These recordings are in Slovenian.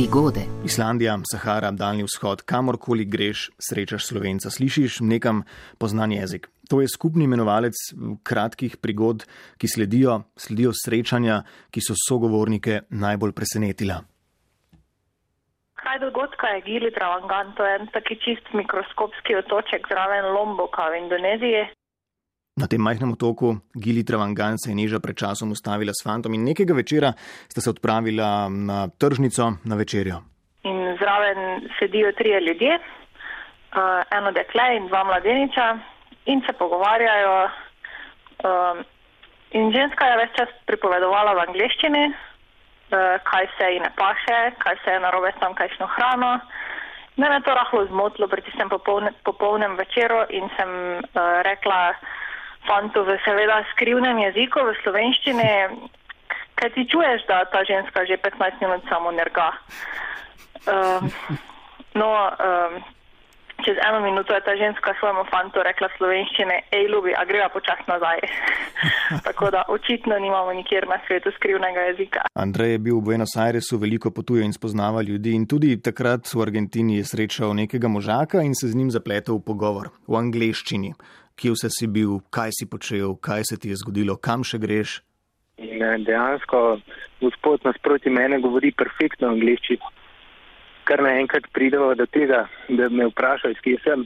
Prigode. Islandija, Sahara, Daljni vzhod, kamorkoli greš, srečaš slovenca, slišiš nekam poznan jezik. To je skupni imenovalec kratkih prigod, ki sledijo, sledijo srečanja, ki so sogovornike najbolj presenetila. Kaj dogodka je Gili Travangan, to je en taki čist mikroskopski otoček zraven Lomboka v Indoneziji. Na tem majhnem otoku Gili Travangan se je Neža pred časom ustavila s fantom in nekega večera sta se odpravila na tržnico na večerjo. In zraven sedijo trije ljudje, uh, eno dekle in dva mladeniča in se pogovarjajo. Um, in ženska je več čas pripovedovala v angleščini, uh, kaj se ji ne paše, kaj se je narobe s tamkajšnjo hrano. Mene je to rahlo zmotilo pri tistem popolne, popolnem večeru in sem rekla fantu v seveda skrivnem jeziku, v slovenščini, kaj ti čuješ, da ta ženska že 15 minut samo nerga. Um, no, um, čez eno minuto je ta ženska svojemu fantu rekla slovenščine, hej, ljubi, a greva počas nazaj. Tako da očitno nimamo nikjer na svetu skrivnega jezika. Andrej je bil v Buenos Airesu, veliko potuje in spoznava ljudi in tudi takrat v Argentini je srečal nekega možaka in se z njim zapletel v pogovor v angleščini. Kje vse si bil, kaj si počel, kaj se ti je zgodilo, kam še greš? In dejansko gospod nasproti mene govori perfektno angliščino. Kar naenkrat pridemo do tega, da me vprašajo, iz kje sem,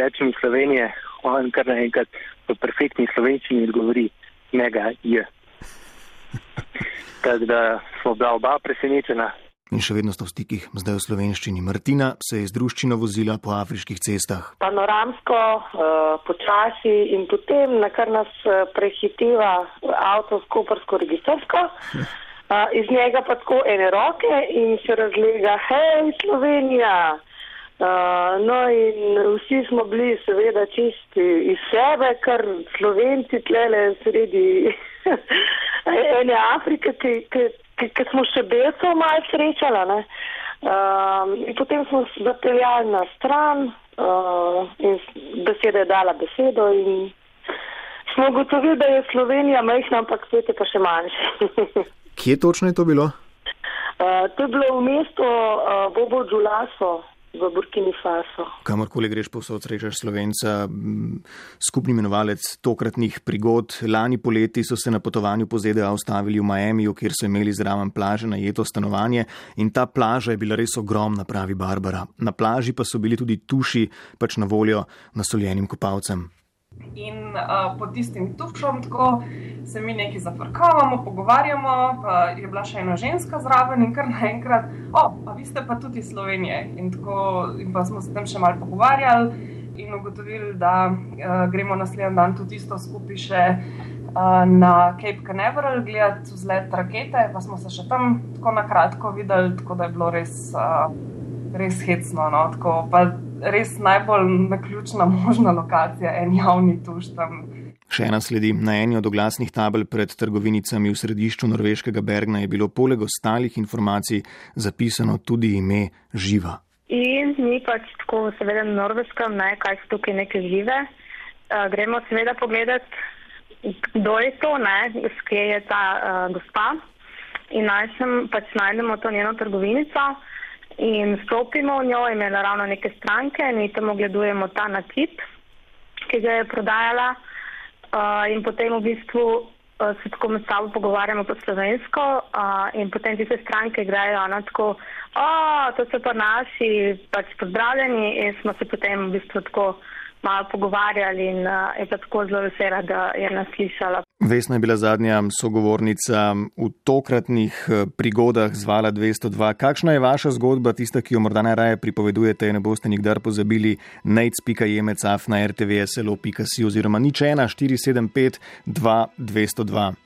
rečem iz Slovenije, on kar naenkrat v perfektni slovenščini odgovori, mega je. Tako da smo bila oba presenečena. In še vedno sta v stikih, zdaj v slovenščini. Martina se je z druščino vozila po afriških cestah. Panoramsko, uh, počasi in potem, na kar nas uh, prehiteva avto s kopersko registrsko. Uh, iz njega pa tako ene roke in se razlega, hej, Slovenija. Uh, no in vsi smo bili seveda čisti iz sebe, kar Slovenci tlele sredi ene Afrike, ki, ki, ki, ki smo še belcev malo srečali. Uh, in potem smo zapeljali na stran uh, in beseda je dala besedo in smo ugotovili, da je Slovenija majhna, ampak svet je pa še manjši. Kje točno je to bilo? Uh, to je bilo v mestu uh, Bobo Džulaso v Burkini Faso. Kamorkoli greš, posod srečaš slovenca, skupni imenovalec tokratnih prigod. Lani poleti so se na potovanju po ZDA ustavili v Miamiju, kjer so imeli zraven plaže najeto stanovanje in ta plaža je bila res ogromna, pravi Barbara. Na plaži pa so bili tudi tuši, pač na voljo nasoljenim kopalcem. In uh, pod tistim tušom, tako se mi nekaj zafrkavamo, pogovarjamo, pa je bila še ena ženska zraven in kar naenkrat, o, pa vi ste pa tudi Slovenije. In, tako, in pa smo se tam še malo pogovarjali in ugotovili, da uh, gremo naslednji dan tudi isto skupaj še uh, na Cape Canaveral gledati vzlet rakete, pa smo se še tam tako na kratko videli, tako da je bilo res, uh, res hecno. No, tako, res najbolj naključna možna lokacija, en javni tuš tam. Še ena sledi. Na eni od oglasnih tabel pred trgovinicami v središču norveškega Bergna je bilo poleg ostalih informacij zapisano tudi ime živa. In mi pač tako, seveda, na norveškem, ne, kaj so tukaj neke žive. Uh, gremo seveda pogledati, kdo je to, ne, skje je ta uh, gospa. In najdemo pač najdemo to njeno trgovinico. In stopimo v njo, imela ravno neke stranke, in mi tam ogledujemo ta nakit, ki ga je prodajala. In potem v bistvu uh, se tako med sabo pogovarjamo po slovensko, uh, in potem tiste stranke grejo na tako, o, to so pa naši, pač pozdravljeni, in smo se potem v bistvu tako malo pogovarjali in uh, je pa tako zelo vesela, da je nas slišala. Vesna je bila zadnja sogovornica v tokratnih prigodah zvala 202. Kakšna je vaša zgodba, tista, ki jo morda najraje pripovedujete, ne boste nikdar pozabili, nejc.jemecaf na rtvslo.si oziroma nič 1 475 202.